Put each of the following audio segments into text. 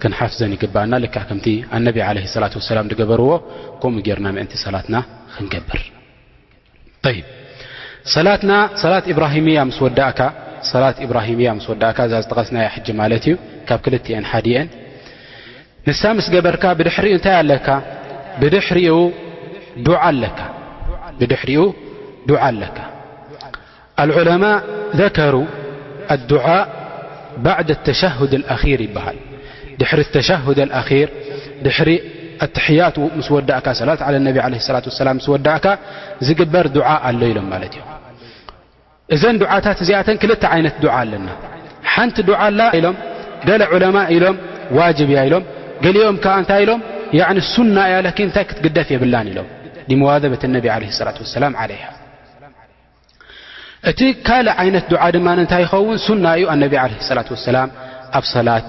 ክንሓፍዘን ይግብኣና ልክዕ ከምቲ ኣነቢ ለ ላት ሰላም ዝገበርዎ ከምኡ ጌርና ምእንቲ ሰላትና ክንገብር ይ ሰላትና ሰላት እብራሂምያ ምስ ወዳእካ ሰላት እብራሂምያ ምስ ወዳእካ እዛ ዝጠቐስናያ ሕጂ ማለት እዩ ካብ ክልትኤን ሓዲኤን ንሳ ምስ ገበርካ ብድሕሪኡ እንታይ ኣለካ ብድሕሪኡ ዓ ኣለካ ብድሕሪኡ ዱዓ ኣለካ ኣልዑለማእ ዘከሩ ኣዱዓእ ባዕድ ኣተሸሁድ ኣልኣኺር ይበሃል ድሕሪ ኣተሸሁድ ኣልኣኺር ድሕሪ ኣትሕያት ምስ ወዳእካ ሰላት ዓለ ነቢ ዓለ ሰላት ወሰላም ምስ ወዳእካ ዝግበር ዱዓ ኣሎ ኢሎም ማለት እዮም እዘን ዱዓታት እዚኣተን ክልተ ዓይነት ዱዓ ኣለና ሓንቲ ዱዓ ኣላ ኢሎም ገለ ዑለማ ኢሎም ዋጅብ እያ ኢሎም ገሊኦም ከዓ እንታይ ኢሎም ያዕኒ ሱና እያ ለኪን እንታይ ክትግደፍ የብላን ኢሎም ሊመዋዘበት ነቢ ዓለ ሰላት ወሰላም ዓለይሃ እቲ ካልእ ዓይነት ዱዓ ድማ እንታይ ይኸውን ሱና እዩ ኣነቢ ለ ላት ወሰላም ኣብ ሰላት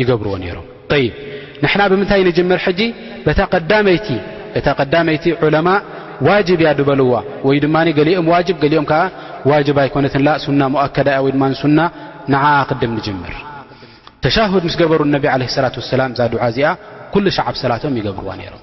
ይገብርዎ ነይሮም ይ ንሕና ብምንታይ ንጀምር ሕጂ በታ ቀዳመይቲ ዑለማ ዋጅብ እያ ድበልዋ ወይ ድማ ገሊኦም ዋጅ ገሊኦም ከዓ ዋጅብ ኣይኮነትን ሱና ሞኣከዳ እያ ወይድማ ሱና ንዓ ቅድም ንጀምር ተሻሁድ ምስ ገበሩ ነቢ ለ ላት ወሰላም እዛ ዱዓ እዚኣ ኩሉ ሸዓብ ሰላቶም ይገብርዋ ነይሮም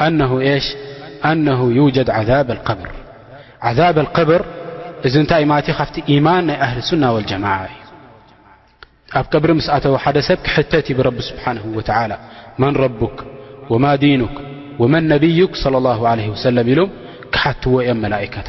ن أنه يجد عذاب القبر عذاب القبر ዚ ت فت إيمان أهل السنة والجماعة قبر مسأو د سب كحتت برب سبحانه وتعلى من ربك وما دينك ومن نبيك صلى الله عليه وسلم إل كحتو ملائكت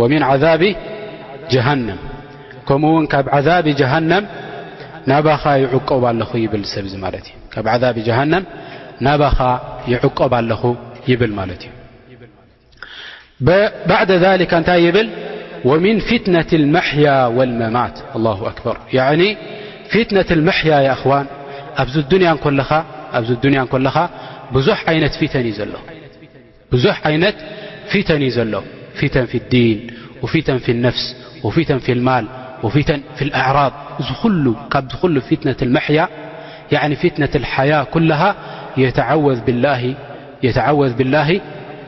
ወሚን ዓዛቢ ጀሃነም ከምኡ ውን ካብ ዓዛቢ ጀሃነም ናባኻ ይዕቆብ ኣለኹ ይብል ሰብ እዚ ማለት እዩ ካብ ዓዛቢ ጀሃነም ናባኻ ይዕቆብ ኣለኹ ይብል ማለት እዩ ባዕደ ሊካ እንታይ ይብል ወሚን ፊትነት ልመሕያ ወልመማት ኣላ ኣክበር ኒ ፊትነት ልመሕያ ይኣኽዋን ኣብዚ ዱንያ ኮለኻ ብዙሕ ዓይነት ፊተን እዩ ዘሎ عينفتني ل فن في الدين وفن في النفس وف في المال وف في الأعراض ل فتنة المحيا ين فتنة الحياة كلها يتعوذ بالله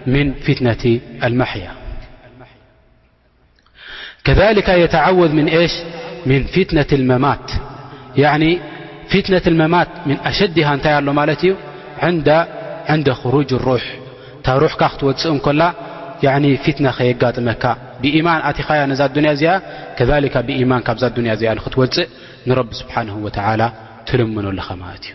من فتنة المحيا ከሊካ የተዓወድ ምን ሽ ምን ፊትነት መማት ፊትነት መማት ምን ኣሸድሃ እንታይ ኣሎ ማለት እዩ ዕንደ ክሩጅ ሩሕ እታ ሩሕካ ክትወፅእ እንከላ ፊትና ከየጋጥመካ ብኢማን ኣቲኻያ ነዛ ኣዱንያ እዚኣ ከሊካ ብኢማን ካብዛ ኣዱንያ እዚኣ ንክትወፅእ ንረቢ ስብሓን ወተዓላ ትልምኖ ኣለኻ ማለት እዩ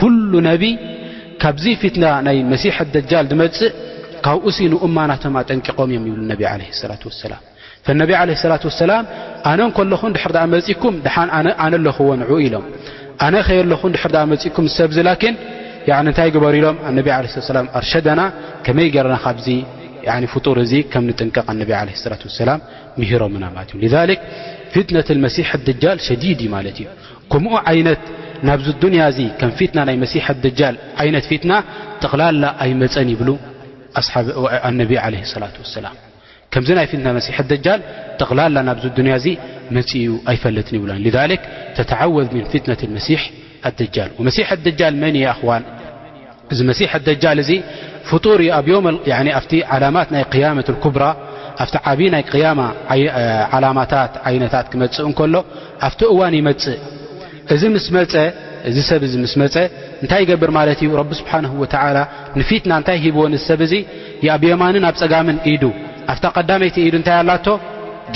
ኩሉ ነቢይ ካብዚ ፊትና ናይ መሲሕ ኣደጃል ድመጽእ ካብኡሲ ንኡማናቶም ኣጠንቂቖም እዮም ይብሉ ነቢ ዓለ ሰላት ወሰላም ፈነቢ ዓለ ሰላት ወሰላም ኣነ እንከለኹን ድሕር ድኣ መጺኩም ድሓን ኣነ ኣለኹዎ ንዑ ኢሎም ኣነ ከየለኹን ድሕር ድኣ መጺኩም ሰብዚ ላኪን እንታይ ግበሩ ኢሎም ኣነቢ ዓለ ስላት ሰላም ኣርሸደና ከመይ ገይርና ካብዚ ፍጡር እዚ ከም ንጥንቀቕ ኣነቢ ዓለ ስላት ወሰላም ምሂሮምና ማለት እዩ ሊዛሊክ ፊትነት ልመሲሕ ኣደጃል ሸዲድ እዩ ማለት እዩ ከምኡ ዓይነት ናብዚ ዱንያ እዚ ከም ፊትና ናይ መሲሕ ኣደጃል ዓይነት ፊትና ጠቕላላ ኣይመፀን ይብሉ ኣነቢ ዓለ ሰላት ወሰላም ከምዚ ናይ ፊትና መሲሕ ኣደጃል ጠቕላላ ናብዚ ዱንያ እዚ መፅኡ ኣይፈለጥን ይብሉ ተተዓወዝ ምን ፊትነት መሲሕ ኣደጃል መሲሕ ኣደጃል መን እየ ኣኽዋን እዚ መሲሕ ኣደጃል እዚ ፍጡር እዩ ኣብ ዮም ያኒ ኣብቲ ዓላማት ናይ ቅያመት ልኩብራ ኣብቲ ዓብዪ ናይ ቅያማ ዓላማታት ዓይነታት ክመፅእ እንከሎ ኣብቲ እዋን ይመፅእ እዚ ምስ መፀ እዚ ሰብ እዚ ምስ መፀ እንታይ ይገብር ማለት እዩ ረቢ ስብሓን ወተላ ንፊትና እንታይ ሂብዎ ን ሰብ እዙ ኣብ የማንን ኣብ ፀጋምን ኢዱ ኣብታ ቀዳመይቲ ኢዱ እንታይ ኣላቶ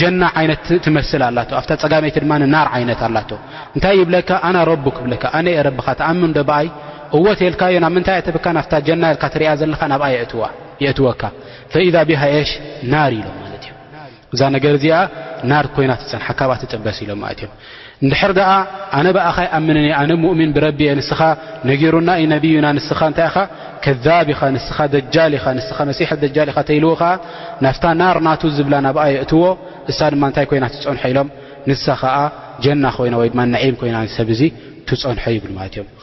ጀና ዓይነት ትመስል ኣላ ኣብታ ፀጋመይቲ ድማ ናር ዓይነት ኣላቶ እንታይ ይብለካ ኣና ረቡ ክብለካ ኣነ የ ረብኻ ተኣምን ዶ ብኣይ እወ ተልካዮ ናብ ምንታይ የእትብካ ናፍታ ጀና ኢልካ ትሪኣ ዘለኻ ናብኣ የእትዋ የእትወካ ፈኢዛ ቢሃ የሽ ናር ኢሎም ማለት እዮም እዛ ነገር እዚኣ ናር ኮይና ትፀንሓካ ብኣ ትጥበስ ኢሎም ማለት እዮም እንድሕር ደኣ ኣነ ብኣኻ ይኣምንን እየ ኣነ ሙእሚን ብረቢ እየ ንስኻ ነጊሩና እዩ ነብዩና ንስኻ እንታይ ኢኻ ከዛብ ኢኻ ንስኻ ደጃል ኢኻ ንስኻ መሲሕ ደጃል ኢኻ ተይልዎ ከዓ ናፍታ ናር ናቱ ዝብላ ናብኣ የእትዎ እሳ ድማ እንታይ ኮይና ትፀንሖ ኢሎም ንሳ ከዓ ጀና ኮይና ወይ ድማ ንዒም ኮይና ንሰብ እዙ ትፀንሖ ይብሉ ማለት እዮም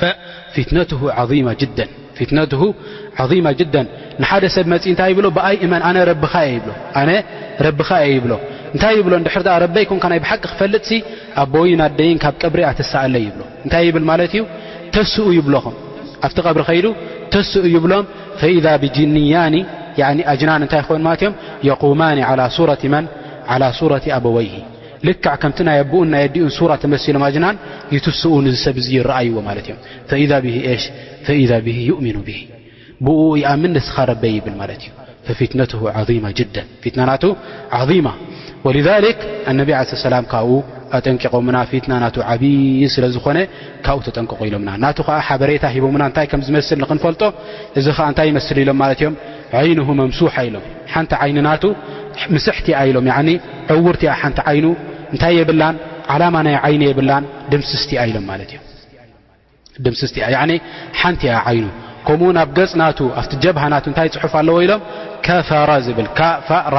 ፈፊትነትሁ ዓظማ ጅደን ፊትነትሁ ዓظማ ጅደን ንሓደ ሰብ መጺ እንታይ ይብሎ ብኣይ እመን ኣነ ረብኻ እየ ይብሎ ኣነ ረብኻ እየ ይብሎ እንታይ ይብሎ እንድሕር ድኣ ረበይ ኮንካ ናይ ብሓቂ ክፈልጥሲ ኣቦይን ኣደይን ካብ ቀብሪ ኣተስኣለይ ይብሎ እንታይ ይብል ማለት እዩ ተስኡ ይብሎኹም ኣብቲ ቀብሪ ከይዱ ተስኡ ይብሎም ፈኢዛ ብጅንያኒ ኣጅናን እንታይ ይኸውን ማለት እዮም የቁማኒ ዓላ ሱረት መን ዓላ ሱረት ኣበወይሂ ልክዕ ከምቲ ናይ ኣቦኡን ናይ ኣዲኡን ሱራ ተመሲሎም ኣጅናን ይትስኡ ንዚ ሰብ እዚ ይረኣይዎ ማለት እዮም ፈኢዛ ብሂ ኤሽ ፈኢዛ ብሂ ዩእሚኑ ብሂ ብኡ ይኣምን ንስኻ ረበይ ይብል ማለት እዩ ፈፊትነትሁ ዓظማ ጅደን ፊትና ናቱ ዓظማ ወልዛሊክ ኣነቢ ዓለ ሰላም ካብኡ ኣጠንቂቖምና ፊትና ናቱ ዓብዪ ስለ ዝኾነ ካብኡ ተጠንቀቑ ኢሎምና ናቱ ከዓ ሓበሬታ ሂቦምና እንታይ ከም ዝመስል ንክንፈልጦ እዚ ከዓ እንታይ ይመስል ኢሎም ማለት እዮም ዓይንሁ መምሱሓ ኢሎም ሓንቲ ዓይኒ ናቱ ምስሕቲ እያ ኢሎም ያኒ ዕውርቲ እያ ሓንቲ ዓይኑ እንታይ የብላን ዓላማ ናይ ዓይኒ የብላን ድምስስቲ እያ ኢሎም ማለት እዮም ድምስስቲ እያ ያኒ ሓንቲ እያ ዓይኑ ከምኡ ውን ኣብ ገጽ ናቱ ኣብቲ ጀብሃ ናቱ እንታይ ጽሑፍ ኣለዎ ኢሎም ከፈረ ዝብል ካፈራ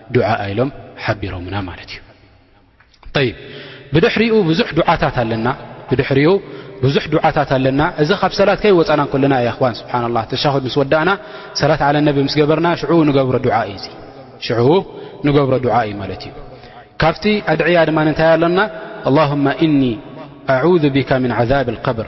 ዱዓ ኢሎም ሓቢሮምና ማለት እዩ ይ ብድሕሪኡ ብዙሕ ዱዓታት ኣለና ብድሕሪኡ ብዙሕ ዱዓታት ኣለና እዚ ኻብ ሰላት ከይ ወፃና ከለና እ ን ስብሓን ላ ተሻሁድ ምስ ወዳእና ሰላት ዓለ ነቢ ምስ ገበርና ሽዑ ንገብሮ ዱዓ እዩ ዙ ሽዑ ንገብሮ ዱዓ እዩ ማለት እዩ ካብቲ ኣድዕያ ድማ እንታይ ኣለና ኣላሁማ እኒ ኣذ ብካ ምን ዓዛብ ልከብር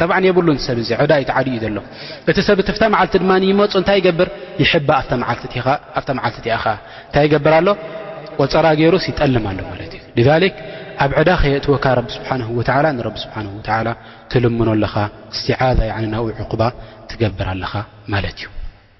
ጠብዓ የብሉን ሰብ እዚ ዕዳ ይትዓዱ እዩ ዘሎ እቲ ሰብ እቲ ፍታ መዓልቲ ድማ ይመፁ እንታይ ይገብር ይሕባ ኣብታ መዓልቲ እቲኣ ኸዓ እንታይ ይገብር ኣሎ ቆፀራ ገይሩስ ይጠልም ኣሎ ማለት እዩ ሊክ ኣብ ዕዳ ከየእትወካ ረቢ ስብሓን ወላ ንረቢ ስብሓን ወላ ትልምኖ ኣለኻ እስትዓዛ ናብኡ ዕቑባ ትገብር ኣለኻ ማለት እዩ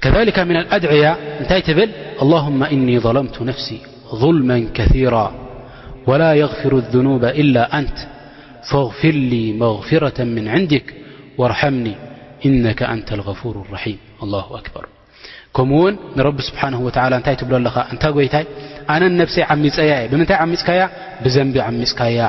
كذلك من الأدعيا نت ل اللهم إني ظلمت نفسي ظلما كثيرا ولا يغفر الذنوب إلا أنت فاغفر لي مغفرة من عندك وارحمني إنك أنت الغفور الرحيم الله أكبر كمون رب سبحانه وتلىن ين نسي منم ن